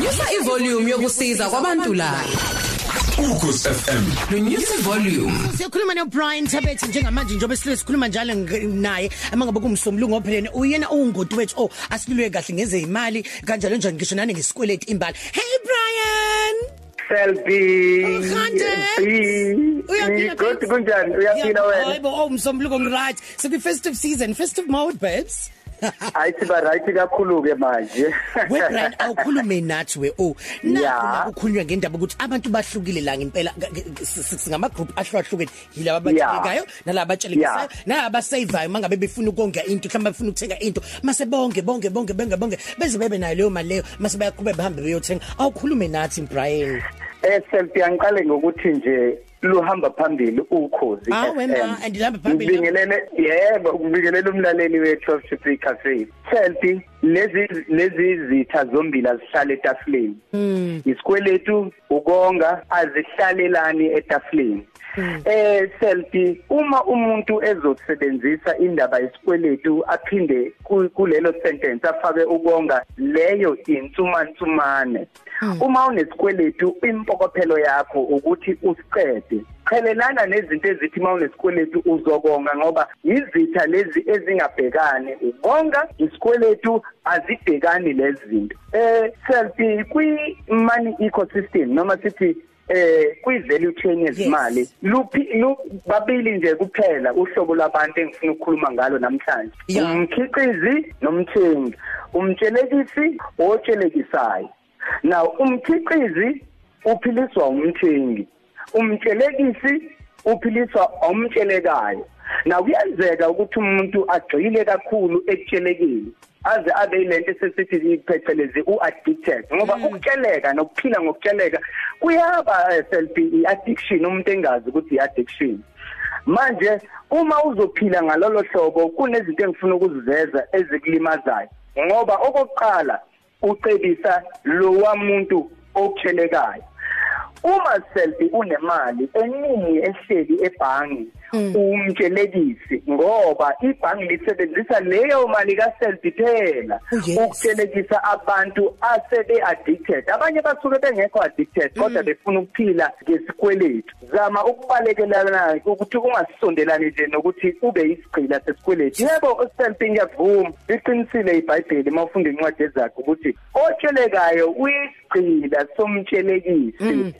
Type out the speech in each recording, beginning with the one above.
Nyusa ivolume yokusiza kwabantu la. Ukhosi FM Lo nyusa ivolume. Siyakhuluma no Brian Tabet njengamanje njobe sile sikhuluma njalo naye amangabe kumsomlungu ophelene uyena ungoti wethu oh asilulwe kahle ngeze imali kanjalo njalo ngisho nane ngesikweleti imbali Hey Brian Selfie. Ukhande? Uyaphila, kunjani? Uyaphila wena? Hayibo oh msomlungu ngiright so kwi festive season festive mode babes Ayithi ba right kakhulu ke manje. we Brian awukhulume nathi we oh Ya. na ukukhulunywa ngendaba ukuthi abantu bahlukile la ngempela singama group ahlukahlukene yilaba Ya. abatshelekayo nalaba abatshelekisayo Ya. nalaba saveayo mangabe befuna ukonga into mhlawumbe befuna ukuthenga into mase bonke bonke bonke bonke bonke beze bebe nayo leyo mali leyo mase bayaqhubeka bahambe beyothenga awukhulume nathi Brian Eh Selfie angiqale ngokuthi nje luhamba phambili ukhozi. Ah, FM. wema, and lihamba phambili. Ngibingelele yebo ngibingelele umlaleli we 12 to 3 cafe. Selfie lezi lezi zitha zombili azihlale etafuleni. Hmm. Isikweletu ukonga azihlalelani etafuleni. Eh selfie uma umuntu ezosebenzisa indaba yesikweletu aphinde ku- kulelo sentence afake ukonga leyo insumansumane uma unesikweletu impokophelo yakho ukuthi usiqede qhelelana nezinto ezithi uma unesikweletu uzokonga ngoba izitha lezi ezingabhekani ukonga isikweletu azibhekani lezi zinto. Eh selfie kwi money ecosystem noma sithi eh kwi value chain yezimali luphi lu- babili nje kuphela uhlobo lwabantu engifuna ukukhuluma ngalo namhlanje. Umkhiqizi nomthengi umtshelekisi otshelekisayo. Now umkhiqizi uphiliswa umthengi. Umtshelekisi uphiliswa omtshelekayo. Na kuyenzeka ukuthi umuntu agxile kakhulu ekutshelekeni aze abe ilento esesithi phecelezi uaddicted ngoba ukutsheleka nokuphila ngokutsheleka kuyaba eh, self addiction umuntu engazi ukuthi iaddiction. Manje uma uzophila ngalolo hlobo kunezinto engifuna ukuziveza ezikulimazayo ngoba okokuqala ucebisa lo wamuntu okuthelekayo uma selfie unemali eningi ehleli ebhangi umtshelekisi ngoba ibhangi lisebenzisa leyo mali ka selfie phela Oh, yes. ukutshelekisa abantu asebe addicted. Abanye basuke bengekho addicted kodwa befuna ukuphila ngesikweletu. Zama ukubalekelana ukuthi ungasondelani nje nokuthi ube isigcila sesikweletu. Yebo selfie ngiyavuma. Iqinisile iBhayibheli mawufunda incwadi ezakhe ukuthi otshelekayo uyisigcila somtshelekisi.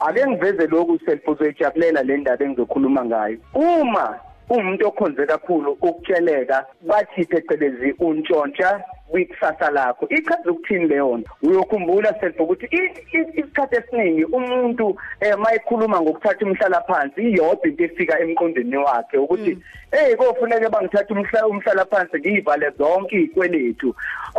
Ake ngiveze lokhu self uzoyijabulela le ndaba engizokhuluma ngayo. Uma umuntu okhonze kakhulu ukutsheleka bathi phecelezi untshontsha kwikusasa lakho. Ichaza ukuthini leyo nto uyokhumbula self ukuthi i- i- isikhathi esiningi umuntu eh mayikhuluma ngokuthatha umhlala phansi iyodwa into efika emqondweni wakhe ukuthi hey kofuneka bangithatha umhlala umhlala phansi ngiyivale zonke izikweletu.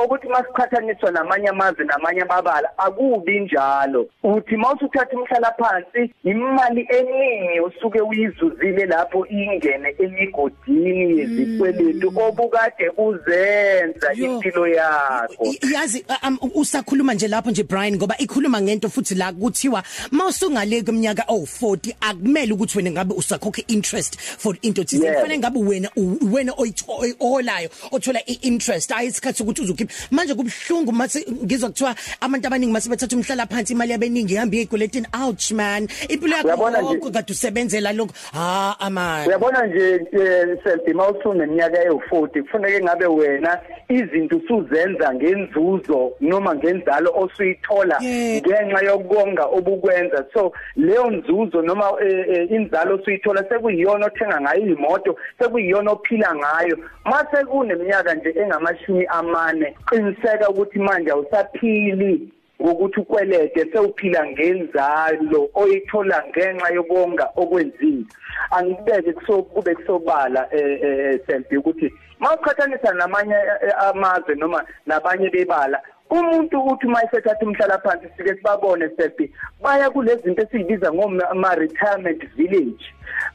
Ukuthi masiqhathaniswa namanye amazwe namanye amabala akubi njalo. Uthi mawusuthatha umhlala phansi imali eningi usuke uyizuzile lapho ingene emigodini yezikweletu obukade uzenza Yo. impilo yakho I- yazi um, usakhuluma nje lapho nje Brian ngoba ikhuluma ngento futhi la kuthiwa mawusungale kweminyaka oh40 akumele ukuthi wena ngabe usakhokha interest for into thize Yebo. kufanele ngabe wena u- wena oyitho- oholayo othola i-interest hayi isikhathi ukuthi uzokhipha. Manje kubhlungu mase ngizwa kuthiwa abantu abaningi mase bethatha umhlala phansi imali yabeningi ihamba iyegoletini ouch man. Impilo yakho Uyabona nje- yonke kade usebenzela lokho. Ha amani uyabona nje eh, selfie mawusuneminyaka ewu40 kufanele ngabe wena izinto usuzenza ngenzuzo noma ngenzalo osuyithola ngenxa yokonga obukwenza. So leyo nzuzo noma eh, eh, inzalo osuyithola sekuyiyona othenga ngayo imoto sekuyiyona ophila ngayo. Mase kuneminyaka nje engamashumi amane qiniseka ukuthi manje awusaphili ngokuthi ukwelede sewuphila ngenzalo oyithola ngenxa yokonga okwenzile angibeke kube kusobala eh eh selfie ukuthi mawuqhathanisa namanye eh, amazwe noma nabanye bebala. Umuntu uthi mayisethatha umhlala phansi sike sibabone selfie baya kulezi zinto esiyibiza ngoma retirement village.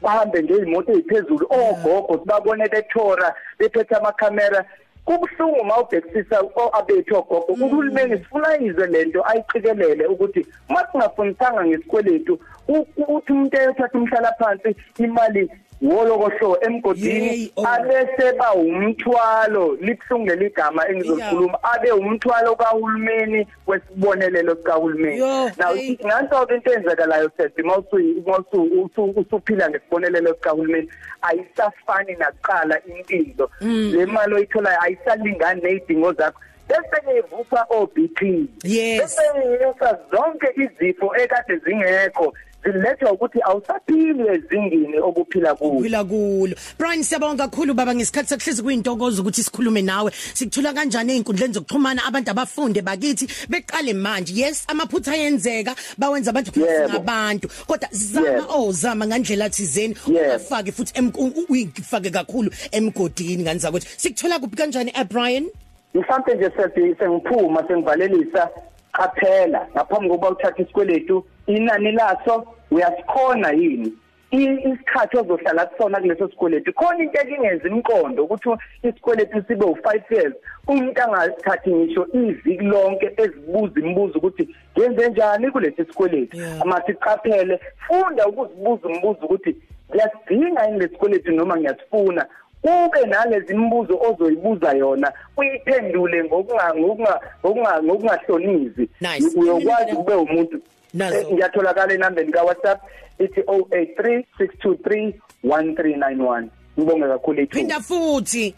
Bahambe ngezimoto eziphezulu ogogo sibabone bethora bephethe amakhamera. Kubuhlungu mawubhekisisa abethu ogogo uhulumeni sifuna izwe lento ayiqikelele ukuthi masingafundisanga ngesikweletu u- uthi umuntu eyothatha umhlala phansi imali wolokohlo emgodini Yey, oh. abese ba umthwalo libuhlungela igama engizolikhuluma abe umthwalo kahulumeni wesibonelelo sikahulumeni Yo, now hey. nganto ke into enzakalayo sethi mawusu usuphila ngesibonelelo sikahulumeni ayisafani nakuqala impilo Mm. le mali oyitholayo ayisalingani nezidingo zakho bese ivusa OBP Yes. bese ivusa zonke izifo ekade zingekho zilethwa ukuthi awusaphili ezingini obuphila kulo. Phila kulo. Brian siyabonga kakhulu baba ngesikhathi sekuhlezi kuyintokozo ukuthi sikhulume nawe. Sikuthola kanjani einkundleni zokuxhumana? Abantu abafunde bakithi beqale manje. Yes amaphutha ayenzeka bawenza abantu phela Yebo. ngabantu. Kodwa zama Yebo. oh zama ngandlela thizeni Yebo. ungafaki futhi em- u- u- uyifake kakhulu emgodini kanza ukuthi sikuthola kuphi kanjani eh Brian? Mhlawumbe nje sethi sengiphuma sengivalelisa qaphela ngaphambi kokuba uthathe isikweletu inani laso uyasikhona yini? I- isikhathi ozohlala kusona kuleso sikweletu khona into ekingenza imqondo ukuthi isikweletu sibe u5 years. Umuntu angathathi ngisho iviki lonke ezibuza imibuzo ukuthi ngenze njani kulesi sikweletu? Yeah. amasiqaphele funda ukuzibuza umbuzo ukuthi ngiyasidinga yini lesikweletu noma ngiyasifuna? Ube nalezi imibuzo ozoyibuza yona uyiphendule ngokunga ngokunga ngokunga ngokungahlonizi. Nice. uyokwazi ube umuntu. Nazo. Eh, ngiyatholakala enambeni ka WhatsApp ithi 0836231391 ngibonge kakhulu ethu phinda futhi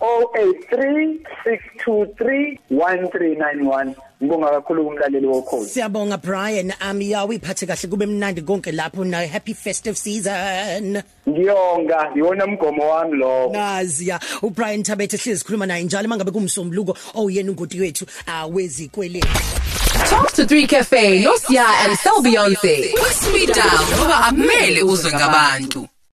0836231391 ngibonga kakhulu kumlaleli wokhozi Siyabonga Brian. Um yawe iphathe kahle. Kube mnandi konke lapho na happy festive season. Ngiyonga. Iwona mgomo wami lo Naziya uBrian Tabethe hlezi sikhuluma naye njalo mangabe kumsombuluko oyena ungoti wethu awezikwele Talk to 3 Cafe no Sia and Sel Beyonce. With Sweet Down. Ngoba amele uzwe ngabantu.